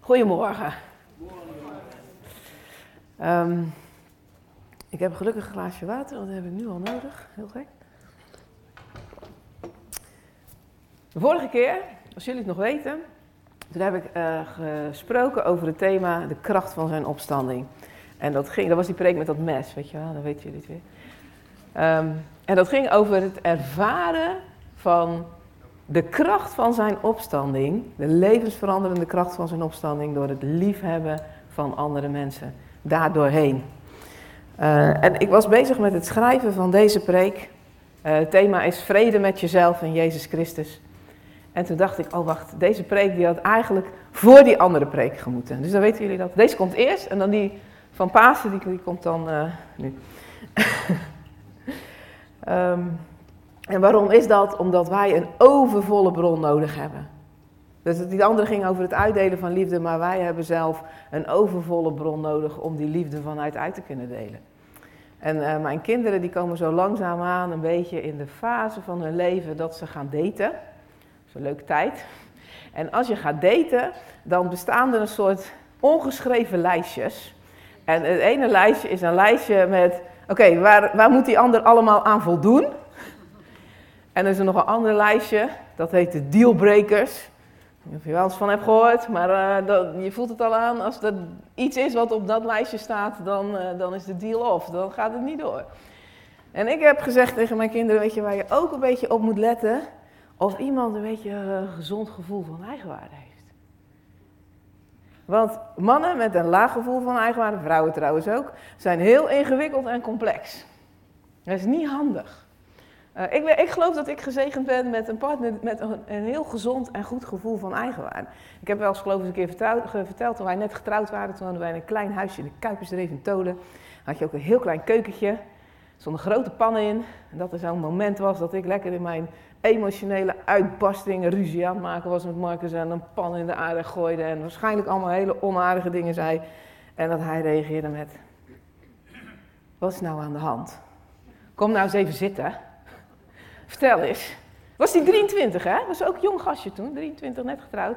Goedemorgen. Ehm, ik heb gelukkig een glaasje water, want dat heb ik nu al nodig. Heel gek. De vorige keer, als jullie het nog weten, toen heb ik eh, gesproken over het thema de kracht van zijn opstanding. En dat, ging, dat was die preek met dat mes, weet je wel, dan weten jullie het weer. Ehm, en dat ging over het ervaren van de kracht van zijn opstanding, de levensveranderende kracht van zijn opstanding, door het liefhebben van andere mensen, daardoorheen. Uh, en ik was bezig met het schrijven van deze preek. Uh, het thema is vrede met jezelf en Jezus Christus. En toen dacht ik, oh wacht, deze preek die had eigenlijk voor die andere preek gemoeten. Dus dan weten jullie dat. Deze komt eerst en dan die van Pasen, die, komt dan uh, nu. um, En waarom is dat? Omdat wij een overvolle bron nodig hebben. Dus die andere ging over het uitdelen van liefde, maar wij hebben zelf een overvolle bron nodig om die liefde vanuit uit te kunnen delen. En uh, mijn kinderen die komen zo langzaamaan een beetje in de fase van hun leven dat ze gaan daten. Dat is een leuke tijd. En als je gaat daten, dan bestaan er een soort ongeschreven lijstjes. En het ene lijstje is een lijstje met, oké, waar, waar moet die ander allemaal aan voldoen? En er is er nog een ander lijstje, dat heet de dealbreakers. Ik weet niet of je wel eens van hebt gehoord, maar uh, dat, je voelt het al aan. Als er iets is wat op dat lijstje staat, dan, uh, dan is de deal off. Dan gaat het niet door. En ik heb gezegd tegen mijn kinderen, weet je waar je ook een beetje op moet letten? Of iemand een beetje een gezond gevoel van eigenwaarde heeft. Want mannen met een laag gevoel van eigenwaarde, vrouwen trouwens ook, zijn heel ingewikkeld en complex. Dat is niet handig. Uh, ik, ik, geloof dat ik gezegend ben met een partner met een, een, heel gezond en goed gevoel van eigenwaarde. Ik heb wel eens geloof ik een keer verteld, toen wij net getrouwd waren. Toen hadden wij een klein huisje in de Kuipersdreef in Tolen. had je ook een heel klein keukentje. Er grote pannen in. En dat er zo'n moment was dat ik lekker in mijn emotionele uitbarstingen ruzie aan maken was met Marcus. En een pan in de aarde gooide. En waarschijnlijk allemaal hele onaardige dingen zei. En dat hij reageerde met... Wat is nou aan de hand? Kom nou eens even zitten. Vertel eens. Was die 23, hè? Was ook jong gastje toen, 23, net getrouwd.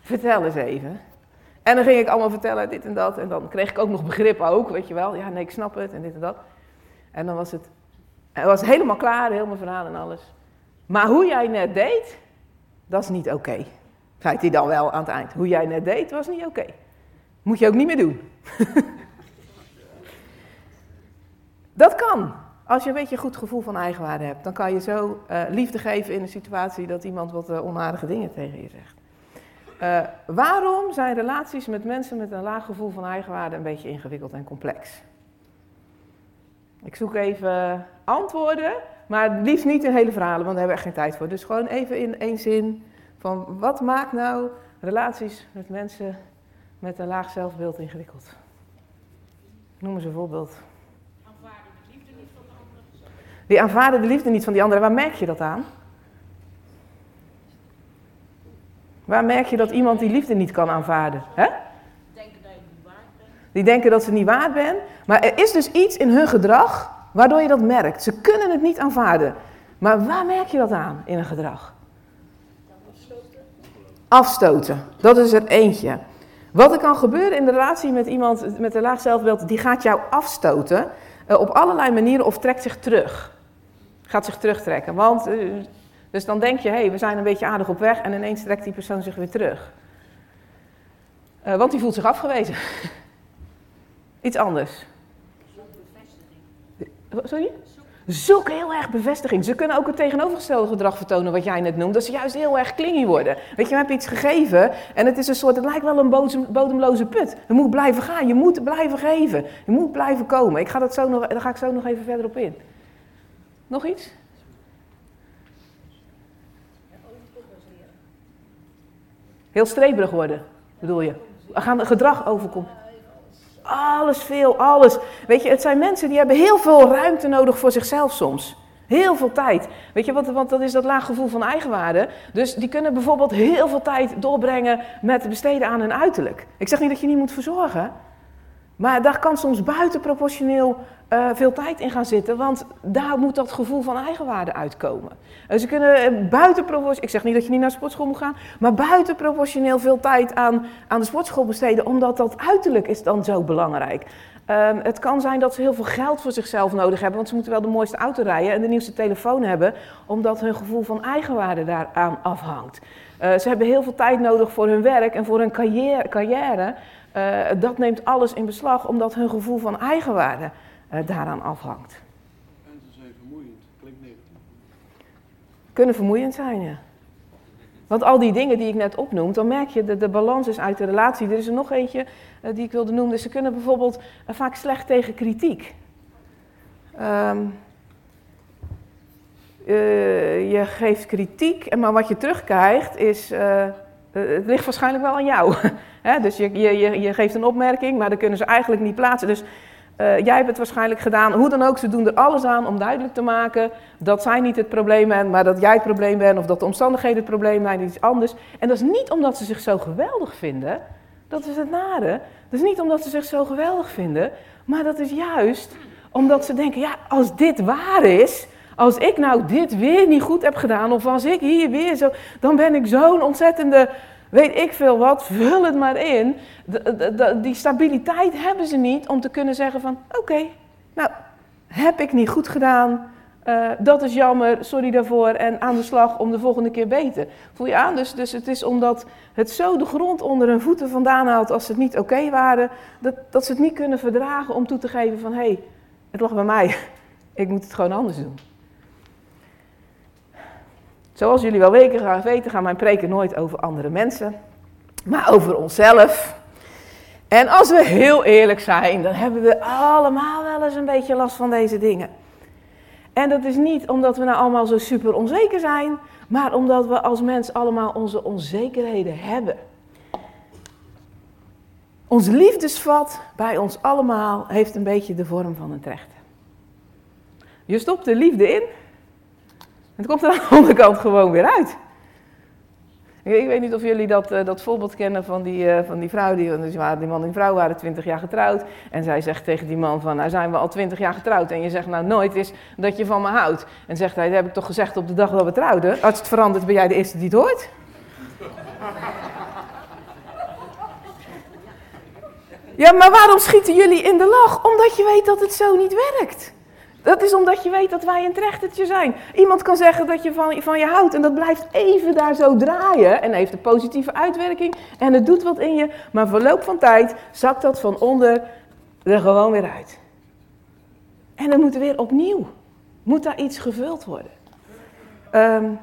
Vertel eens even. En dan ging ik allemaal vertellen, dit en dat. En dan kreeg ik ook nog begrip ook, weet je wel. Ja, nee, ik snap het en dit en dat. En dan was het, het was helemaal klaar, heel mijn verhaal en alles. Maar hoe jij net deed, dat is niet oké. Okay. Hij dan wel aan het eind. Hoe jij net deed, was niet oké. Moet je ook niet meer doen. dat kan. Als je een beetje een goed gevoel van eigenwaarde hebt, dan kan je zo uh, liefde geven in een situatie dat iemand wat uh, onaardige dingen tegen je zegt. Uh, waarom zijn relaties met mensen met een laag gevoel van eigenwaarde een beetje ingewikkeld en complex? Ik zoek even antwoorden, maar liefst niet in hele verhalen, want daar hebben we echt geen tijd voor. Dus gewoon even in één zin van wat maakt nou relaties met mensen met een laag zelfbeeld ingewikkeld? Noem eens een voorbeeld. Die aanvaarden de liefde niet van die anderen. Waar merk je dat aan? Waar merk je dat iemand die liefde niet kan aanvaarden? Hè? Denken dat je niet waard bent. Die denken dat ze niet waard bent. Maar er is dus iets in hun gedrag waardoor je dat merkt. Ze kunnen het niet aanvaarden. Maar waar merk je dat aan in een gedrag? Afstoten. Afstoten. Dat is er eentje. Wat er kan gebeuren in de relatie met iemand met een laag zelfbeeld, die gaat jou afstoten uh, op allerlei manieren of trekt zich terug gaat zich terugtrekken. Want, uh, dus dan denk je, hé, hey, we zijn een beetje aardig op weg en ineens trekt die persoon zich weer terug. Uh, want die voelt zich afgewezen. Iets anders. Sorry? Zoek heel erg bevestiging. Ze kunnen ook het tegenovergestelde gedrag vertonen wat jij net noemt. Dat ze juist heel erg klingy worden. Weet je, we hebben iets gegeven en het is een soort, het lijkt wel een bodemloze put. Je moet blijven gaan, je moet blijven geven. Je moet blijven komen. Ik ga dat zo nog, daar ga ik zo nog even verder op in. Nog iets? Heel streberig worden, bedoel je? Gaan gedrag overkomen. Alles veel, alles. Weet je, het zijn mensen die hebben heel veel ruimte nodig voor zichzelf soms. Heel veel tijd. Weet je, want, want dat is dat laag gevoel van eigenwaarde. Dus die kunnen bijvoorbeeld heel veel tijd doorbrengen met besteden aan hun uiterlijk. Ik zeg niet dat je niet moet verzorgen. Maar daar kan soms buitenproportioneel uh, veel tijd in gaan zitten, want daar moet dat gevoel van eigenwaarde uitkomen. Uh, ze kunnen uh, buitenproportioneel, ik zeg niet dat je niet naar de sportschool moet gaan, maar buitenproportioneel veel tijd aan, aan de sportschool besteden, omdat dat uiterlijk is dan zo belangrijk. Um, het kan zijn dat ze heel veel geld voor zichzelf nodig hebben, want ze moeten wel de mooiste auto rijden en de nieuwste telefoon hebben, omdat hun gevoel van eigenwaarde daaraan afhangt. Uh, ze hebben heel veel tijd nodig voor hun werk en voor hun carrière. carrière. Uh, dat neemt alles in beslag, omdat hun gevoel van eigenwaarde uh, daaraan afhangt. En ze zijn vermoeiend, klinkt negatief. Kunnen vermoeiend zijn, ja. Want al die dingen die ik net opnoem, dan merk je dat de balans is uit de relatie. Er is er nog eentje uh, die ik wilde noemen. Dus ze kunnen bijvoorbeeld vaak slecht tegen kritiek. Um, uh, je geeft kritiek, maar wat je terugkrijgt is. Het ligt waarschijnlijk wel aan jou. dus je, je, je geeft een opmerking, maar dan kunnen ze eigenlijk niet plaatsen. Dus uh, jij hebt het waarschijnlijk gedaan. Hoe dan ook, ze doen er alles aan om duidelijk te maken dat zij niet het probleem zijn, maar dat jij het probleem bent, of dat de omstandigheden het probleem zijn, iets anders. En dat is niet omdat ze zich zo geweldig vinden. Dat is het nare. Dat is niet omdat ze zich zo geweldig vinden, maar dat is juist omdat ze denken: ja, als dit waar is, als ik nou dit weer niet goed heb gedaan, of als ik hier weer zo, dan ben ik zo'n ontzettende weet ik veel wat, vul het maar in. Die stabiliteit hebben ze niet om te kunnen zeggen van, oké, nou, heb ik niet goed gedaan, uh, dat is jammer, sorry daarvoor en aan de slag om de volgende keer beter. Voel je aan? Dus, dus het is omdat het zo de grond onder hun voeten vandaan haalt als ze het niet oké waren, dat, dat ze het niet kunnen verdragen om toe te geven van, hé, hey, het lag bij mij, ik moet het gewoon anders doen. Zoals jullie wel weten, gaan mijn preken nooit over andere mensen, maar over onszelf. En als we heel eerlijk zijn, dan hebben we allemaal wel eens een beetje last van deze dingen. En dat is niet omdat we nou allemaal zo super onzeker zijn, maar omdat we als mens allemaal onze onzekerheden hebben. Ons liefdesvat bij ons allemaal heeft een beetje de vorm van een trechter. Je stopt de liefde in het komt er aan de onderkant gewoon weer uit. Ik weet niet of jullie dat, uh, dat voorbeeld kennen van die, uh, van die vrouw. Die, die man en vrouw waren twintig jaar getrouwd. En zij zegt tegen die man van, nou zijn we al twintig jaar getrouwd. En je zegt nou nooit is dat je van me houdt. En zegt hij, dat heb ik toch gezegd op de dag dat we trouwden. Als het verandert ben jij de eerste die het hoort. Ja, maar waarom schieten jullie in de lach? Omdat je weet dat het zo niet werkt. Dat is omdat je weet dat wij een trechtertje zijn. Iemand kan zeggen dat je van, van je houdt en dat blijft even daar zo draaien en heeft een positieve uitwerking en het doet wat in je. Maar verloop van tijd zakt dat van onder er gewoon weer uit. En dan moet er weer opnieuw, moet daar iets gevuld worden. Um,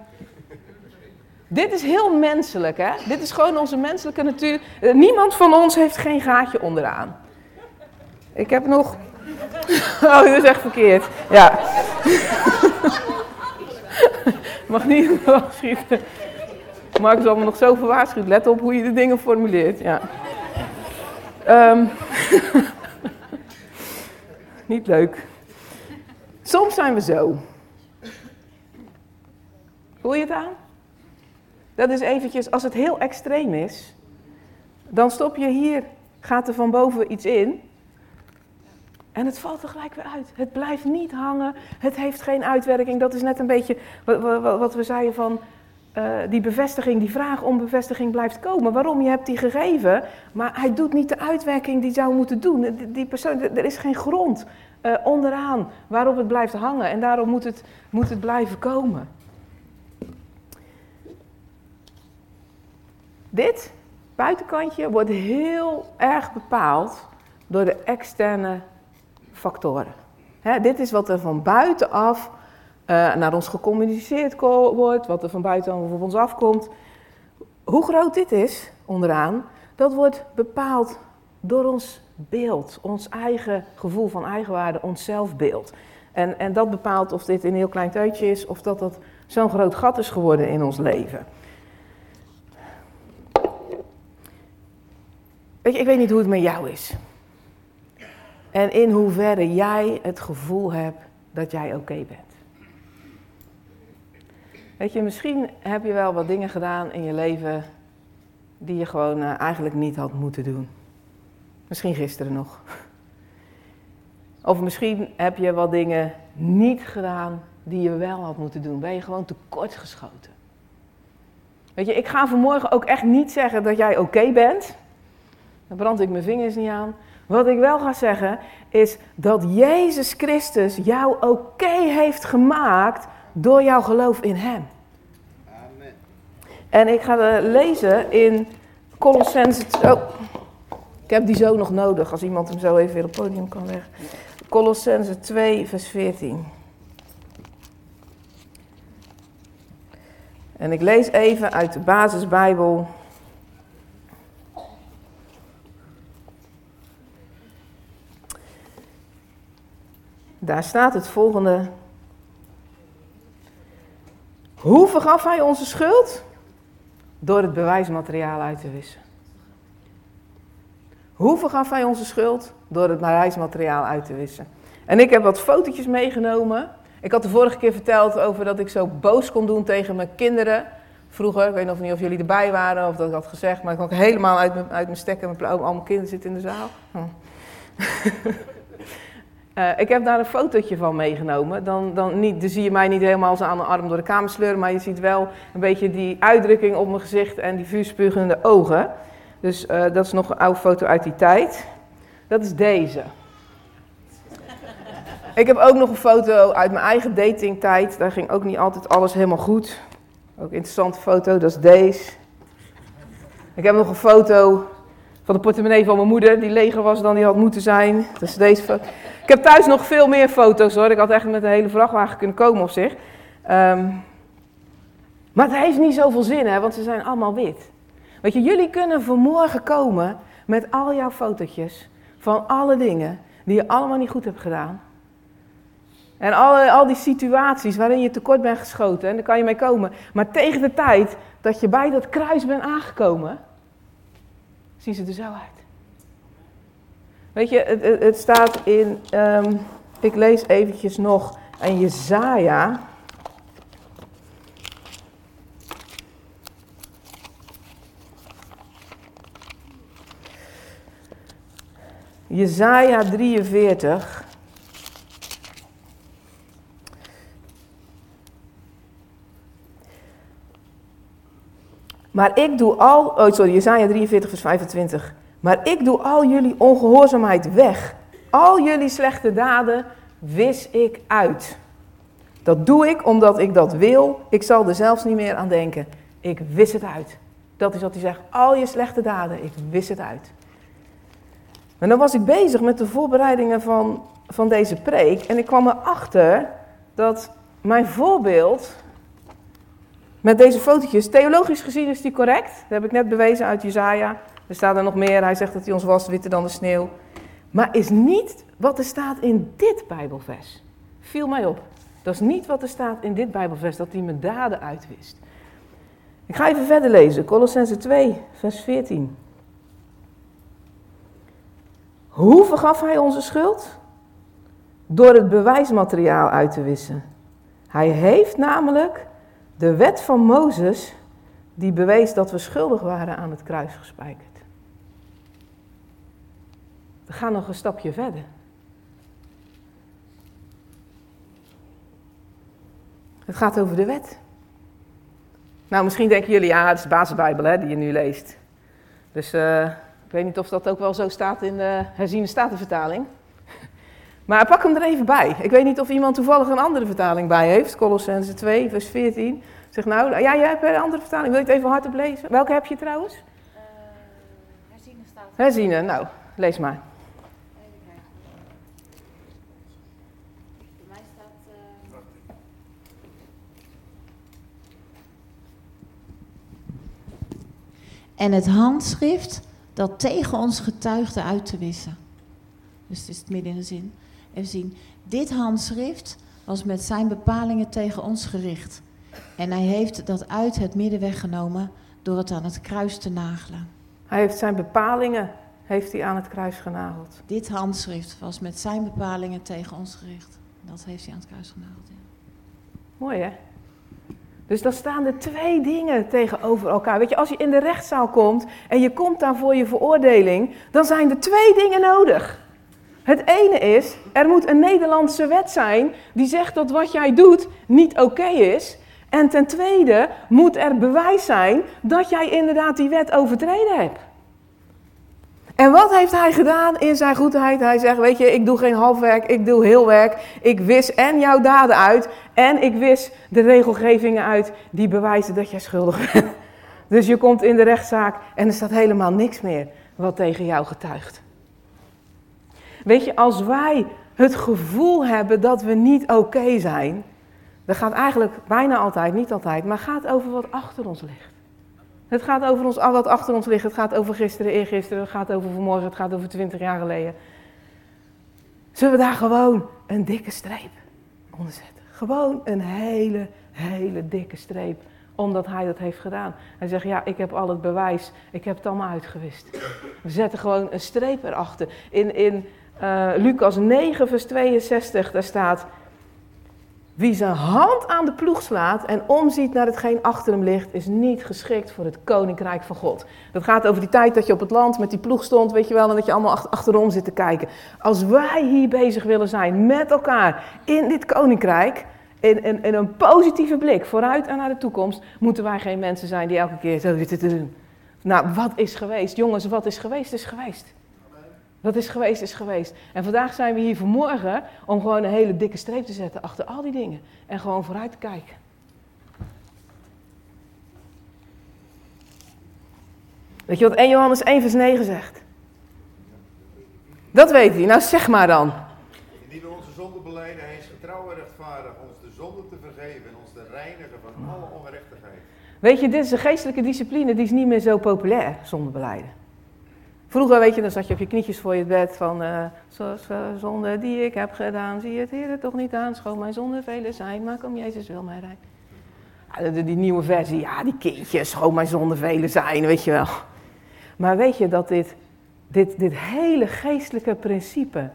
dit is heel menselijk, hè? Dit is gewoon onze menselijke natuur. Uh, niemand van ons heeft geen gaatje onderaan. Ik heb nog Oh, dat is echt verkeerd. Ja. Mag niet in de schieten. Marcus zal me nog zoveel waarschuwd. Let op hoe je de dingen formuleert. Ja. Um. niet leuk. Soms zijn we zo. Voel je het aan? Dat is eventjes, als het heel extreem is, dan stop je hier, gaat er van boven iets in. En het valt er gelijk weer uit. Het blijft niet hangen. Het heeft geen uitwerking. Dat is net een beetje wat, we zeiden van uh, die bevestiging, die vraag om bevestiging blijft komen. Waarom? Je hebt die gegeven, maar hij doet niet de uitwerking die zou moeten doen. Die persoon, er is geen grond uh, onderaan waarop het blijft hangen. En daarom moet het, moet het blijven komen. Dit buitenkantje wordt heel erg bepaald door de externe factoren. dit is wat er van buitenaf uh, naar ons gecommuniceerd wordt, wat er van buitenaf op ons afkomt. Hoe groot dit is, onderaan, dat wordt bepaald door ons beeld, ons eigen gevoel van eigenwaarde, ons zelfbeeld. En, en dat bepaalt of dit een heel klein teutje is of dat dat zo'n groot gat is geworden in ons leven. Weet je, ik weet niet hoe het met jou is. En in hoeverre jij het gevoel hebt dat jij oké bent. Weet je, misschien heb je wel wat dingen gedaan in je leven die je gewoon uh, eigenlijk niet had moeten doen. Misschien gisteren nog. Of misschien heb je wat dingen niet gedaan die je wel had moeten doen. Ben je gewoon tekortgeschoten. Weet je, ik ga vanmorgen ook echt niet zeggen dat jij oké bent. Daar brand ik mijn vingers niet aan. Wat ik wel ga zeggen is dat Jezus Christus jou oké heeft gemaakt door jouw geloof in Hem. Amen. En ik ga eh, lezen in Colossense... Oh, ik heb die zo nog nodig als iemand hem zo even weer op het podium kan leggen. Colossense 2, vers 14. En ik lees even uit de basisbijbel. Daar staat het volgende. Hoe vergaf hij onze schuld? Door het bewijsmateriaal uit te wissen. Hoe vergaf hij onze schuld? Door het bewijsmateriaal uit te wissen. En ik heb wat fotootjes meegenomen. Ik had de vorige keer verteld over dat ik zo boos kon doen tegen mijn kinderen. Vroeger, ik weet nog niet of jullie erbij waren of dat ik had gezegd, maar ik kon helemaal uit mijn, uit mijn stekken. Mijn, al mijn kinderen zitten in de zaal. Hm. Uh, ik heb daar een fotootje van meegenomen. Dan, dan, niet, dan zie je mij niet helemaal zo aan de arm door de kamer sleuren, maar je ziet wel een beetje die uitdrukking op mijn gezicht en die vuurspugende ogen. Dus uh, dat is nog een oude foto uit die tijd. Dat is deze. Ik heb ook nog een foto uit mijn eigen datingtijd. Daar ging ook niet altijd alles helemaal goed. Ook een interessante foto, dat is deze. Ik heb nog een foto van de portemonnee van mijn moeder, die leger was dan die had moeten zijn. Dat is deze foto. Ik heb thuis nog veel meer foto's hoor. Ik had echt met een hele vrachtwagen kunnen komen op zich. Um, maar het heeft niet zoveel zin, hè, want ze zijn allemaal wit. Weet je, jullie kunnen vanmorgen komen met al jouw fotootjes van alle dingen die je allemaal niet goed hebt gedaan. En al, al die situaties waarin je tekort bent geschoten, en daar kan je mee komen. Maar tegen de tijd dat je bij dat kruis bent aangekomen, zien ze er zo uit. Weet je, het, het staat in, um, ik lees eventjes nog aan Jezaja. Jezaja 43. Maar ik doe al, oh sorry, Jezaja 43 vers 25. Maar ik doe al jullie ongehoorzaamheid weg. Al jullie slechte daden wis ik uit. Dat doe ik omdat ik dat wil. Ik zal er zelfs niet meer aan denken. Ik wis het uit. Dat is wat hij zegt. Al je slechte daden, ik wis het uit. En dan was ik bezig met de voorbereidingen van, van deze preek. En ik kwam erachter dat mijn voorbeeld met deze fotootjes, theologisch gezien is die correct. Dat heb ik net bewezen uit Jezaja. Er staat er nog meer. Hij zegt dat hij ons was witter dan de sneeuw. Maar is niet wat er staat in dit Bijbelvers. Viel mij op. Dat is niet wat er staat in dit Bijbelvers, dat hij mijn daden uitwist. Ik ga even verder lezen. Colossense 2, vers 14. Hoe vergaf hij onze schuld? Door het bewijsmateriaal uit te wissen. Hij heeft namelijk de wet van Mozes, die bewees dat we schuldig waren, aan het kruis gespijkerd. We gaan nog een stapje verder. Het gaat over de wet. Nou, misschien denken jullie, ja, het is de basisbijbel hè, die je nu leest. Dus uh, ik weet niet of dat ook wel zo staat in de herziene statenvertaling. Maar pak hem er even bij. Ik weet niet of iemand toevallig een andere vertaling bij heeft. Colossense 2, vers 14. Zeg nou, ja, jij hebt een andere vertaling. Wil je het even hardop lezen? Welke heb je trouwens? Uh, herziene staat. Herziene, nou, lees maar. En het handschrift dat tegen ons getuigde uit te wissen. Dus het is het midden in de zin. Even zien. Dit handschrift was met zijn bepalingen tegen ons gericht. En hij heeft dat uit het midden weggenomen door het aan het kruis te nagelen. Hij heeft zijn bepalingen heeft hij aan het kruis genageld. Dit handschrift was met zijn bepalingen tegen ons gericht. Dat heeft hij aan het kruis genageld. Ja. Mooi hè? Dus dan staan er twee dingen tegenover elkaar. Weet je, als je in de rechtszaal komt en je komt daar voor je veroordeling, dan zijn er twee dingen nodig. Het ene is, er moet een Nederlandse wet zijn die zegt dat wat jij doet niet oké is. En ten tweede moet er bewijs zijn dat jij inderdaad die wet overtreden hebt. En wat heeft hij gedaan in zijn goedheid? Hij zegt, weet je, ik doe geen halfwerk, ik doe heel werk. Ik wis en jouw daden uit en ik wis de regelgevingen uit die bewijzen dat jij schuldig bent. Dus je komt in de rechtszaak en er staat helemaal niks meer wat tegen jou getuigt. Weet je, als wij het gevoel hebben dat we niet oké zijn, dan gaat eigenlijk bijna altijd, niet altijd, maar gaat over wat achter ons ligt. Het gaat over ons, wat achter ons ligt. Het gaat over gisteren, eergisteren. Het gaat over vanmorgen. Het gaat over twintig jaar geleden. Zullen we daar gewoon een dikke streep onder zetten? Gewoon een hele, hele dikke streep. Omdat hij dat heeft gedaan. Hij zegt, ja, ik heb al het bewijs. Ik heb het allemaal uitgewist. We zetten gewoon een streep erachter. In, in uh, Lucas 9, vers 62, daar staat... Wie zijn hand aan de ploeg slaat en omziet naar hetgeen achter hem ligt, is niet geschikt voor het koninkrijk van God. Dat gaat over die tijd dat je op het land met die ploeg stond, weet je wel, en dat je allemaal achterom zit te kijken. Als wij hier bezig willen zijn met elkaar in dit koninkrijk, in, in, een positieve blik vooruit en naar de toekomst, moeten wij geen mensen zijn die elke keer zo zitten te doen. Nou, wat is geweest? Jongens, wat is geweest, is geweest. Wat is geweest, is geweest. En vandaag zijn we hier vanmorgen om gewoon een hele dikke streep te zetten achter al die dingen. En gewoon vooruit te kijken. Weet je wat 1 Johannes 1 vers 9 zegt? Dat weet hij. Nou zeg maar dan. Indien we onze zonde beleiden, hij is getrouw en rechtvaardig ons de zonde te vergeven en ons te reinigen van alle ongerechtigheid. Weet je, dit is een geestelijke discipline die is niet meer zo populair, zonde beleiden. Vroeger, weet je, dan zat je op je knietjes voor je bed van, uh, zoals zonde die ik heb gedaan, zie je het Heer toch niet aan, schoon mijn zonde vele zijn, maar kom Jezus wil mij rijden. Ja, die nieuwe versie, ja, die kindjes, schoon mijn zonde vele zijn, weet je wel. Maar weet je dat dit, dit, dit hele geestelijke principe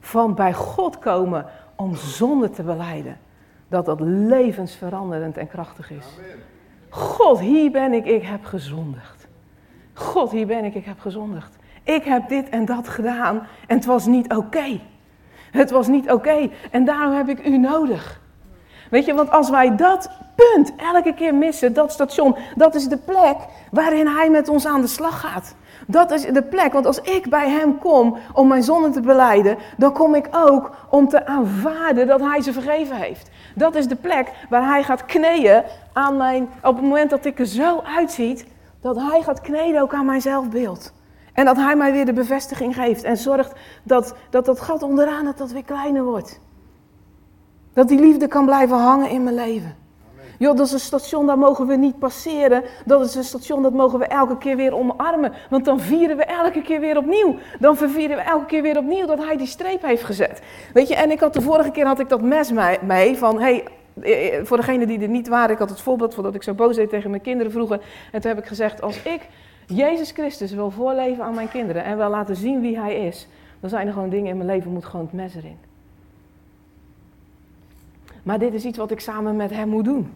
van bij God komen om zonde te beleiden, dat dat levensveranderend en krachtig is. God, hier ben ik, ik heb gezondigd. God, hier ben ik, ik heb gezondigd. Ik heb dit en dat gedaan en het was niet oké. Het was niet oké en daarom heb ik u nodig. Weet je, want als wij dat punt elke keer missen, dat station, dat is de plek waarin hij met ons aan de slag gaat. Dat is de plek, want als ik bij hem kom om mijn zonden te beleiden, dan kom ik ook om te aanvaarden dat hij ze vergeven heeft. Dat is de plek waar hij gaat kneeën aan mijn, op het moment dat ik er zo uitziet, dat hij gaat kneden ook aan mijn zelfbeeld. En dat hij mij weer de bevestiging geeft en zorgt dat dat, dat gat onderaan dat dat weer kleiner wordt. Dat die liefde kan blijven hangen in mijn leven. Joh, dat is een station, dat mogen we niet passeren. Dat is een station, dat mogen we elke keer weer omarmen. Want dan vieren we elke keer weer opnieuw. Dan vervieren we elke keer weer opnieuw dat hij die streep heeft gezet. Weet je, en ik had de vorige keer had ik dat mes mee van, hey, eh, voor degenen die er niet waren, ik had het voorbeeld voordat ik zo boos deed tegen mijn kinderen vroeger. En toen heb ik gezegd, als ik Jezus Christus wil voorleven aan mijn kinderen en wil laten zien wie hij is, dan zijn er gewoon dingen in mijn leven, moet gewoon het mes erin. Maar dit is iets wat ik samen met hem moet doen.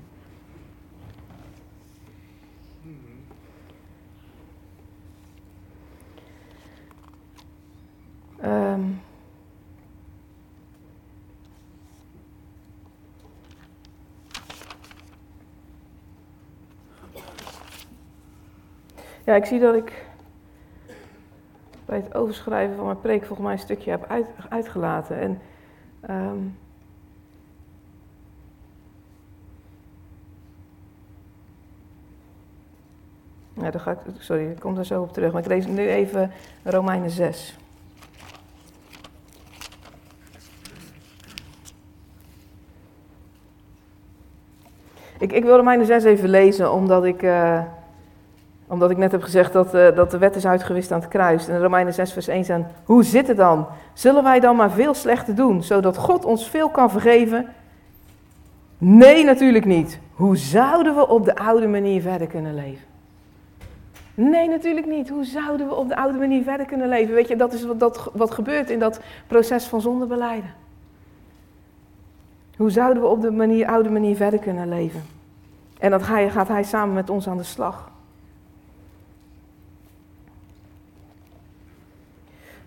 Um, Ja, ik zie dat ik bij het overschrijven van mijn preek volgens mij een stukje heb uit, uitgelaten. En um, ja, daar ga ik, sorry, ik kom daar zo op terug. Maar ik lees nu even Romeinen 6. Ik, ik wil Romeinen 6 even lezen, omdat ik... Uh, omdat ik net heb gezegd dat, uh, dat de wet is uitgewist aan het kruis. En in Romeinen 6 vers 1 staan, hoe zit het dan? Zullen wij dan maar veel slechte doen, zodat God ons veel kan vergeven? Nee, natuurlijk niet. Hoe zouden we op de oude manier verder kunnen leven? Nee, natuurlijk niet. Hoe zouden we op de oude manier verder kunnen leven? Weet je, dat is wat, dat, wat gebeurt in dat proces van zondebeleiden. Hoe zouden we op de manier, oude manier verder kunnen leven? En dat gaat hij samen met ons aan de slag.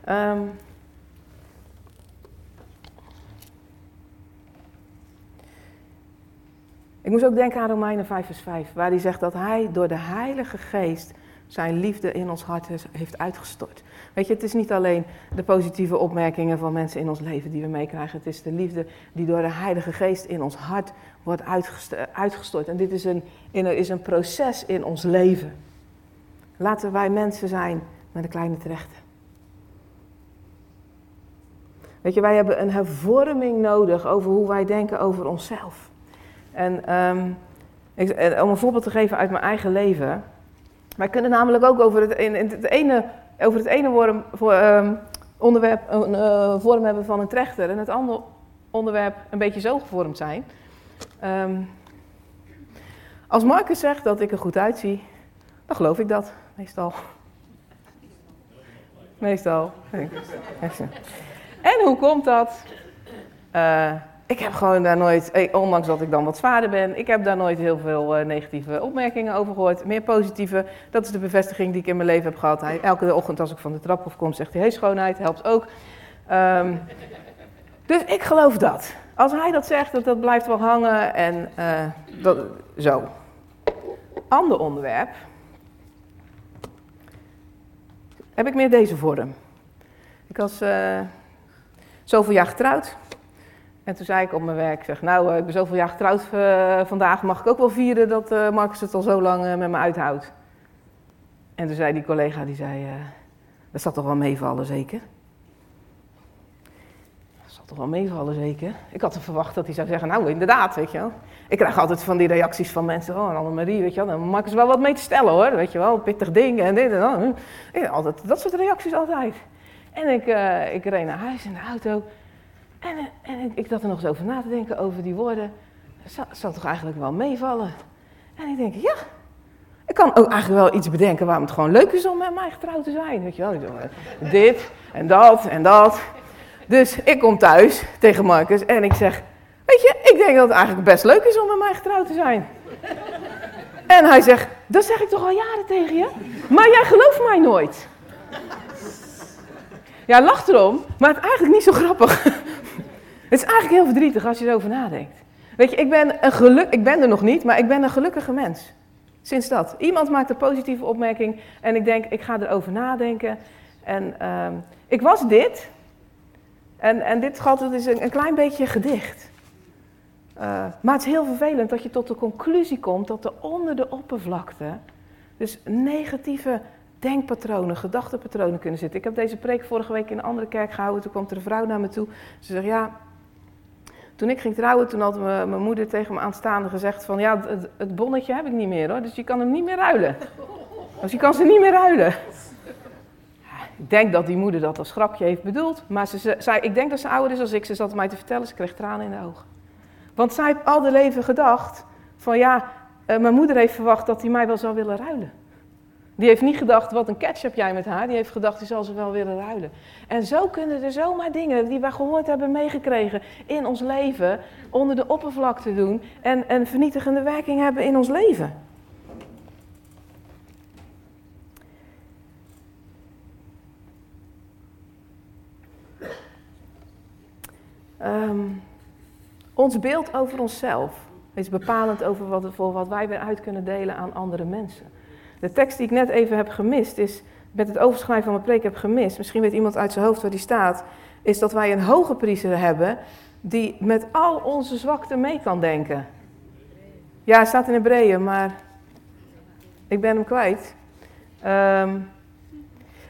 Ehm, ik moest ook denken aan Romeinen 5 vers 5, waar hij zegt dat hij door de Heilige Geest zijn liefde in ons hart heeft uitgestort. Weet je, het is niet alleen de positieve opmerkingen van mensen in ons leven die we meekrijgen. Het is de liefde die door de Heilige Geest in ons hart wordt uitgestort. En dit is een, is een proces in ons leven. Laten wij mensen zijn met een kleine terechten. Weet je, wij hebben een hervorming nodig over hoe wij denken over onszelf. En um, ik, om een voorbeeld te geven uit mijn eigen leven. Wij kunnen namelijk ook over het, in, het ene, over het ene vorm, voor, um, onderwerp een uh, vorm hebben van een trechter en het andere onderwerp een beetje zo gevormd zijn. Um, als Marcus zegt dat ik er goed uitzie, dan geloof ik dat, meestal. Meestal. En hoe komt dat? Uh, ik heb gewoon daar nooit, eh, ondanks dat ik dan wat zwaarder ben, ik heb daar nooit heel veel uh, negatieve opmerkingen over gehoord. Meer positieve. Dat is de bevestiging die ik in mijn leven heb gehad. Hij, elke ochtend als ik van de trap afkom, zegt hij: Hey, schoonheid, helpt ook. Um, dus ik geloof dat. Als hij dat zegt, dat, dat blijft wel hangen en dat, zo. Ander onderwerp. Heb ik meer deze vorm. Ik was zoveel jaar getrouwd. En toen zei ik op mijn werk, zeg, nou, eh, ik ben zoveel jaar getrouwd uh, vandaag, mag ik ook wel vieren dat uh, Marcus het al zo lang met me uithoudt. En toen zei die collega, die zei, dat zal toch wel meevallen zeker? Dat zal toch wel meevallen zeker? Ik had verwacht dat hij zou zeggen, nou inderdaad, weet je wel. Ik krijg altijd van die reacties van mensen, oh Annemarie, weet je wel, dan Marcus wel wat mee te stellen hoor, weet je wel, pittig ding en dit en dat. Altijd, dat soort reacties altijd. En ik, ik reed naar huis in de auto en, en ik, ik zat er nog eens over na te denken, over die woorden. Dat zal, toch eigenlijk wel meevallen? En ik denk, ja, ik kan ook eigenlijk wel iets bedenken waarom het gewoon leuk is om met mij getrouwd te zijn. Weet je wel, dit en dat en dat. Dus ik kom thuis tegen Marcus en ik zeg, weet je, ik denk dat het eigenlijk best leuk is om met mij getrouwd te zijn. En hij zegt, dat zeg ik toch al jaren tegen je? Maar jij gelooft mij nooit. Ja, lacht erom, maar het is eigenlijk niet zo grappig. Het is eigenlijk heel verdrietig als je erover nadenkt. Weet je, ik ben, een geluk, ik ben er nog niet, maar ik ben een gelukkige mens. Sinds dat. Iemand maakt een positieve opmerking en ik denk, ik ga erover nadenken. En uh, ik was dit. En, en dit schat, het is een, een klein beetje gedicht. Uh, maar het is heel vervelend dat je tot de conclusie komt dat er onder de oppervlakte dus negatieve denkpatronen, gedachtepatronen kunnen zitten. Ik heb deze preek vorige week in een andere kerk gehouden. Toen kwam er een vrouw naar me toe. Ze zegt, ja, toen ik ging trouwen, toen had mijn moeder tegen me aanstaande gezegd van... Ja, het, bonnetje heb ik niet meer hoor, dus je kan hem niet meer ruilen. Dus je kan ze niet meer ruilen. Ik denk dat die moeder dat als grapje heeft bedoeld. Maar ze zei, ik denk dat ze ouder is als ik. Ze zat mij te vertellen, ze kreeg tranen in de ogen. Want zij heeft al de leven gedacht van ja, eh, mijn moeder heeft verwacht dat hij mij wel zou willen ruilen. Die heeft niet gedacht, wat een catch heb jij met haar. Die heeft gedacht, die zal ze wel willen ruilen. En zo kunnen er zomaar dingen die wij gehoord hebben, meegekregen in ons leven, onder de oppervlakte doen en een vernietigende werking hebben in ons leven. Um, ons beeld over onszelf is bepalend over wat, voor wat wij weer uit kunnen delen aan andere mensen. De tekst die ik net even heb gemist, is, met het overschrijven van mijn preek heb gemist, misschien weet iemand uit zijn hoofd waar die staat, is dat wij een hoge priester hebben die met al onze zwakte mee kan denken. Ja, het staat in Hebreeën, maar ik ben hem kwijt. Um,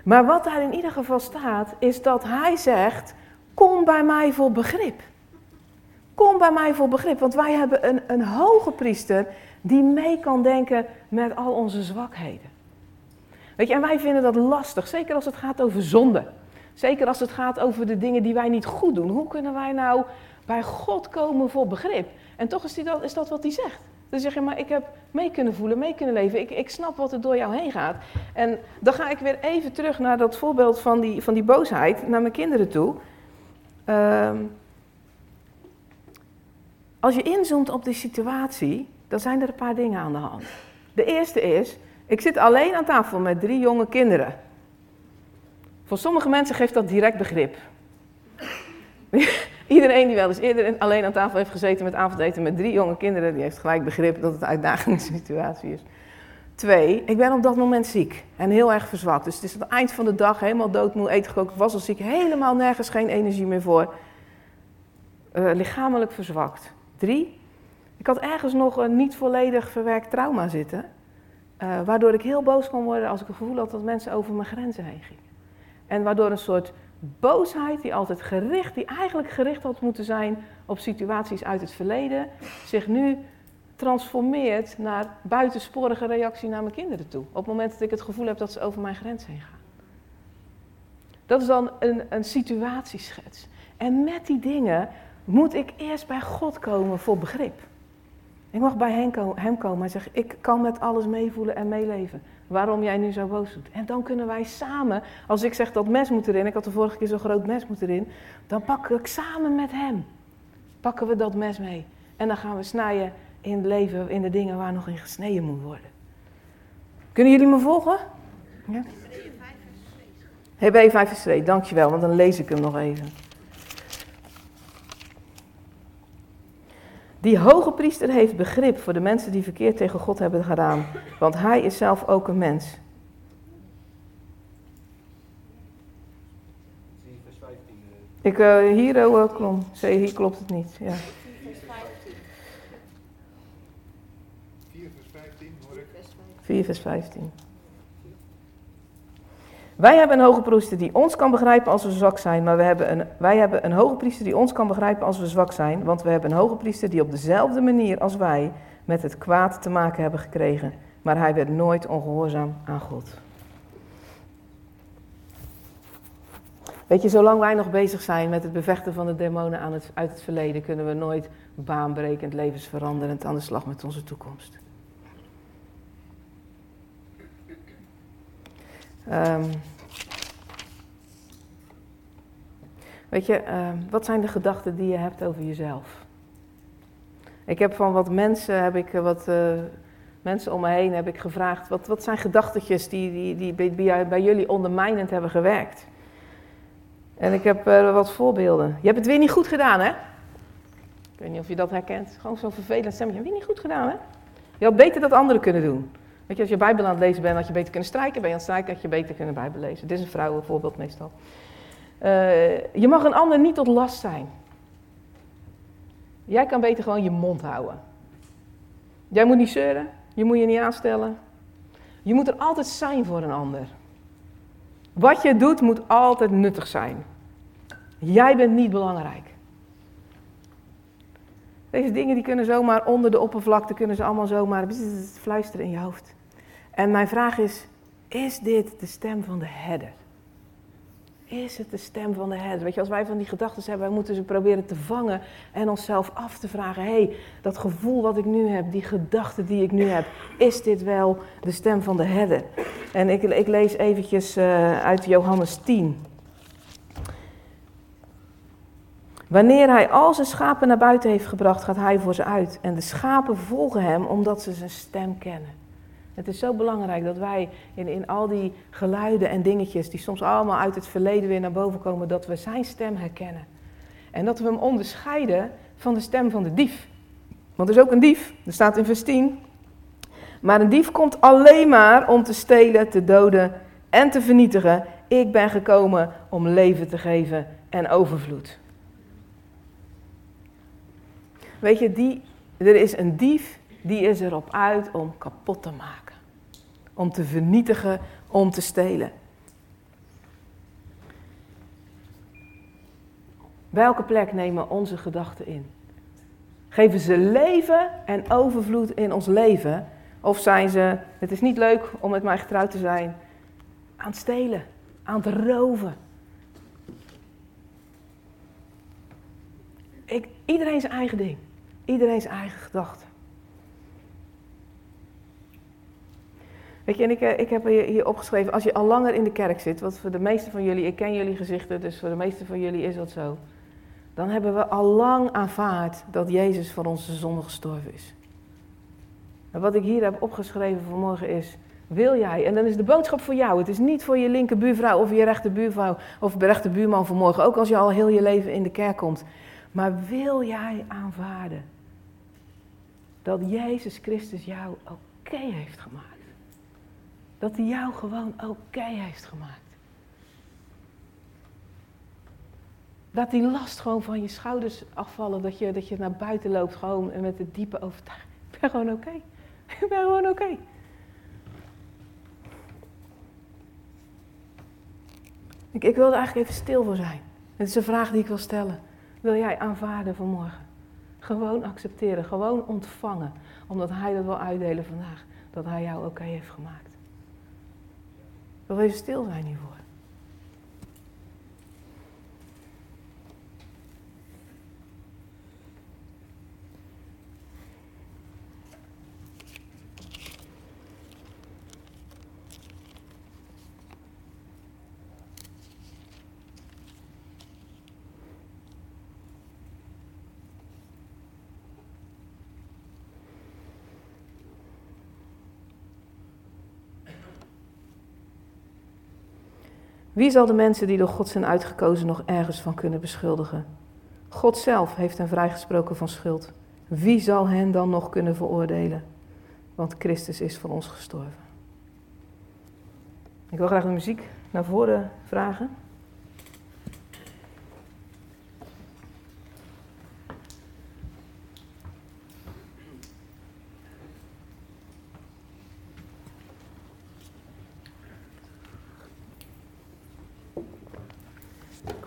maar wat daar in ieder geval staat, is dat hij zegt, kom bij mij voor begrip. Kom bij mij voor begrip, want wij hebben een, een hoge priester die mee kan denken met al onze zwakheden. Weet je, en wij vinden dat lastig, zeker als het gaat over zonde. Zeker als het gaat over de dingen die wij niet goed doen. Hoe kunnen wij nou bij God komen voor begrip? En toch is, die dat, is dat wat hij zegt. Dan zeg je, maar ik heb mee kunnen voelen, mee kunnen leven. Ik, ik snap wat er door jou heen gaat. En dan ga ik weer even terug naar dat voorbeeld van die, van die boosheid, naar mijn kinderen toe. Uh, als je inzoomt op die situatie, dan zijn er een paar dingen aan de hand. De eerste is, ik zit alleen aan tafel met drie jonge kinderen. Voor sommige mensen geeft dat direct begrip. Iedereen die wel eens eerder alleen aan tafel heeft gezeten met avondeten met drie jonge kinderen, die heeft gelijk begrip dat het een uitdagende situatie is. Twee, ik ben op dat moment ziek en heel erg verzwakt. Dus het is het eind van de dag, helemaal doodmoe, eten gekookt, was al ziek, helemaal nergens geen energie meer voor. Uh, lichamelijk verzwakt. Drie, ik had ergens nog een niet volledig verwerkt trauma zitten. Uh, waardoor ik heel boos kon worden als ik het gevoel had dat mensen over mijn grenzen heen gingen. En waardoor een soort boosheid, die altijd gericht, die eigenlijk gericht had moeten zijn op situaties uit het verleden, zich nu transformeert naar buitensporige reactie naar mijn kinderen toe. Op het moment dat ik het gevoel heb dat ze over mijn grens heen gaan. Dat is dan een, een situatieschets. En met die dingen moet ik eerst bij God komen voor begrip. Ik mag bij hem komen en zeggen, ik kan met alles meevoelen en meeleven. Waarom jij nu zo boos doet. En dan kunnen wij samen, als ik zeg dat mes moet erin, ik had de vorige keer zo'n groot mes moet erin, dan pak ik samen met hem, pakken we dat mes mee. En dan gaan we snijden in het leven, in de dingen waar nog in gesneden moet worden. Kunnen jullie me volgen? Ja? Hebreeën 5 vers 2, dankjewel, want dan lees ik hem nog even. Die hoge priester heeft begrip voor de mensen die verkeerd tegen God hebben gedaan, want hij is zelf ook een mens. Ik, uh, hier, uh, klopt. hier klopt het niet. Ja. 4 vers 15. Wij hebben een hoge priester die ons kan begrijpen als we zwak zijn, maar we hebben een, wij hebben een hoge priester die ons kan begrijpen als we zwak zijn, want we hebben een hoge priester die op dezelfde manier als wij met het kwaad te maken hebben gekregen, maar hij werd nooit ongehoorzaam aan God. Weet je, zolang wij nog bezig zijn met het bevechten van de demonen aan het, uit het verleden, kunnen we nooit baanbrekend, levensveranderend aan de slag met onze toekomst. Um, weet je, um, wat zijn de gedachten die je hebt over jezelf? Ik heb van wat mensen, heb ik, eh, wat uh, mensen om me heen heb ik gevraagd, wat, wat zijn gedachtentjes die, die, die bij, bij, jullie ondermijnend hebben gewerkt? En ik heb uh, wat voorbeelden. Je hebt het weer niet goed gedaan, hè? Ik weet niet of je dat herkent. Gewoon zo'n vervelend stemmetje. Weer niet goed gedaan, hè? Je had beter dat anderen kunnen doen. Weet je, als je Bijbel aan het lezen bent, had je beter kunnen strijken. Ben je aan het strijken, had je beter kunnen Bijbel lezen. Dit is een vrouwenvoorbeeld meestal. Uh, je mag een ander niet tot last zijn. Jij kan beter gewoon je mond houden. Jij moet niet zeuren, je moet je niet aanstellen. Je moet er altijd zijn voor een ander. Wat je doet moet altijd nuttig zijn. Jij bent niet belangrijk. Deze dingen die kunnen zomaar onder de oppervlakte, kunnen ze allemaal zomaar fluisteren in je hoofd. En mijn vraag is, is dit de stem van de herder? Is het de stem van de herder? Weet je, als wij van die gedachten hebben, wij moeten ze proberen te vangen en onszelf af te vragen: hé, hey, dat gevoel wat ik nu heb, die gedachte die ik nu heb, is dit wel de stem van de herder? En ik, ik lees eventjes uh, uit Johannes 10. Wanneer hij al zijn schapen naar buiten heeft gebracht, gaat hij voor ze uit. En de schapen volgen hem omdat ze zijn stem kennen. Het is zo belangrijk dat wij in, in al die geluiden en dingetjes, die soms allemaal uit het verleden weer naar boven komen, dat we zijn stem herkennen. En dat we hem onderscheiden van de stem van de dief. Want er is ook een dief, er staat in vers 10. Maar een dief komt alleen maar om te stelen, te doden en te vernietigen. Ik ben gekomen om leven te geven en overvloed. Weet je, die, er is een dief die is erop uit om kapot te maken. Om te vernietigen, om te stelen. Welke plek nemen onze gedachten in? Geven ze leven en overvloed in ons leven? Of zijn ze, het is niet leuk om met mij getrouwd te zijn, aan het stelen, aan het roven? Ik, iedereen zijn eigen ding. Iedereen zijn eigen gedachten. Weet je, en ik, eh, heb hier opgeschreven, als je al langer in de kerk zit, wat voor de meeste van jullie, ik ken jullie gezichten, dus voor de meeste van jullie is dat zo. Dan hebben we al lang aanvaard dat Jezus voor onze zonde gestorven is. En wat ik hier heb opgeschreven vanmorgen is, wil jij, en dan is de boodschap voor jou, het is niet voor je linkerbuurvrouw of je rechterbuurvrouw of rechterbuurman vanmorgen, ook als je al heel je leven in de kerk komt. Maar wil jij aanvaarden dat Jezus Christus jou oké heeft gemaakt? Dat hij jou gewoon oké heeft gemaakt. Dat die last gewoon van je schouders afvallen. Dat je, dat je naar buiten loopt gewoon en met de diepe overtuiging. Ik ben gewoon oké. Ik ben gewoon oké. Ik, ik wil er eigenlijk even stil voor zijn. Het is een vraag die ik wil stellen. Wil jij aanvaarden vanmorgen? Gewoon accepteren, gewoon ontvangen. Omdat hij dat wil uitdelen vandaag. Dat hij jou oké heeft gemaakt. Ik wil even stil zijn hiervoor. Wie zal de mensen die door God zijn uitgekozen nog ergens van kunnen beschuldigen? God zelf heeft hen vrijgesproken van schuld. Wie zal hen dan nog kunnen veroordelen? Want Christus is voor ons gestorven. Ik wil graag de muziek naar voren vragen.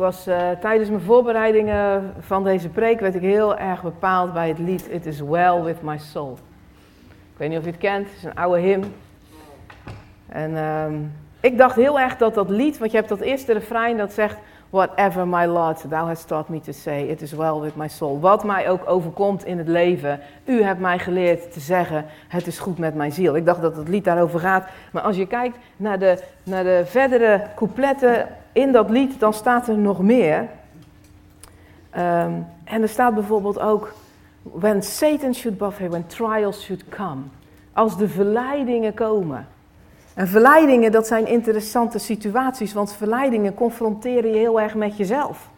Was uh, tijdens mijn voorbereidingen van deze preek werd ik heel erg bepaald bij het lied It is well with my soul. Ik weet niet of je het kent, het is een oude hymn. En um, ik dacht heel erg dat dat lied, want je hebt dat eerste refrein dat zegt Whatever my lot, thou hast taught me to say, it is well with my soul. Wat mij ook overkomt in het leven, u hebt mij geleerd te zeggen, het is goed met mijn ziel. Ik dacht dat het lied daarover gaat. Maar als je kijkt naar de, naar de verdere coupletten in dat lied, dan staat er nog meer. Um, en er staat bijvoorbeeld ook, when Satan should buffet, when trials should come. Als de verleidingen komen. En verleidingen, dat zijn interessante situaties, want verleidingen confronteren je heel erg met jezelf.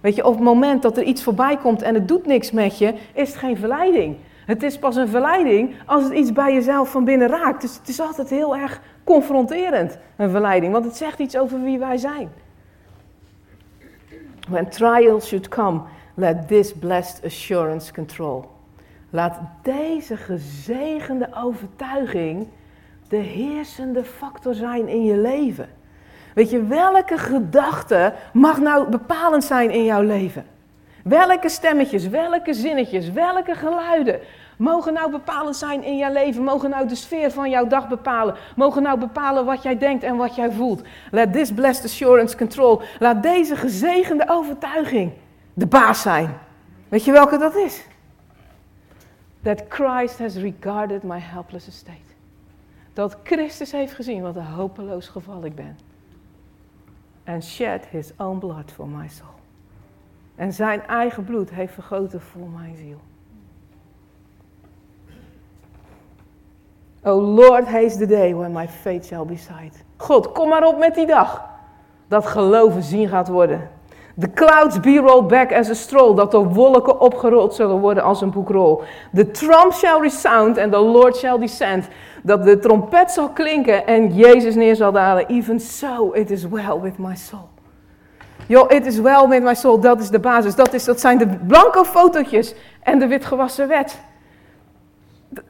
Weet je, op het moment dat er iets voorbij komt en het doet niks met je, is het geen verleiding. Het is pas een verleiding als het iets bij jezelf van binnen raakt. Dus het is altijd heel erg confronterend, een verleiding, want het zegt iets over wie wij zijn. When trials should come, let this blessed assurance control. Laat deze gezegende overtuiging de heersende factor zijn in je leven. Weet je, welke gedachte mag nou bepalend zijn in jouw leven? Welke stemmetjes, welke zinnetjes, welke geluiden mogen nou bepalend zijn in jouw leven? Mogen nou de sfeer van jouw dag bepalen? Mogen nou bepalen wat jij denkt en wat jij voelt? Let this blessed assurance control. Laat deze gezegende overtuiging de baas zijn. Weet je welke dat is? That Christ has regarded my helpless estate. Dat Christus heeft gezien wat een hopeloos geval ik ben. And shed his own blood for my soul. En zijn eigen bloed heeft vergoten voor mijn ziel. Oh Lord, haste the day when my fate shall be sight. God, kom maar op met die dag. Dat geloven zien gaat worden. The clouds be rolled back as a stroll. Dat de wolken opgerold zullen worden als een boekrol. The trump shall resound and the Lord shall descend. Dat de trompet zal klinken en Jezus neer zal dalen. Even so, it is well with my soul. Yo, it is well with my soul. Dat is de basis. Dat, is, dat zijn de blanco fotootjes en de witgewassen wet.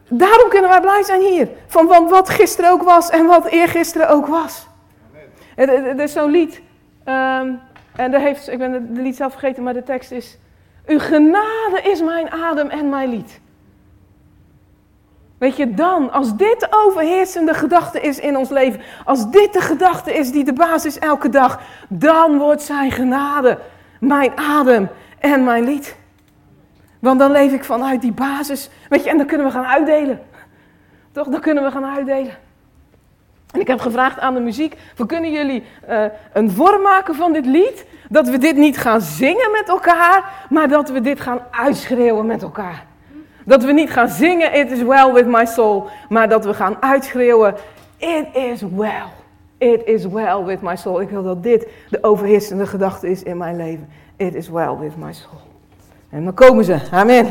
Daarom kunnen wij blij zijn hier. Van, wat gisteren ook was en wat eergisteren ook was. Er, er is zo'n lied. Um, en daar heeft, ik ben de lied zelf vergeten, maar de tekst is... Uw genade is mijn adem en mijn lied. Weet je, dan, als dit de overheersende gedachte is in ons leven, als dit de gedachte is die de basis is elke dag, dan wordt zijn genade mijn adem en mijn lied. Want dan leef ik vanuit die basis, weet je, en dan kunnen we gaan uitdelen. Toch, dan kunnen we gaan uitdelen. En ik heb gevraagd aan de muziek, we kunnen jullie uh, een vorm maken van dit lied, dat we dit niet gaan zingen met elkaar, maar dat we dit gaan uitschreeuwen met elkaar. Dat we niet gaan zingen, it is well with my soul, maar dat we gaan uitschreeuwen, it is well. It is well with my soul. Ik wil dat dit de overheersende gedachte is in mijn leven. It is well with my soul. En dan komen ze. Amen.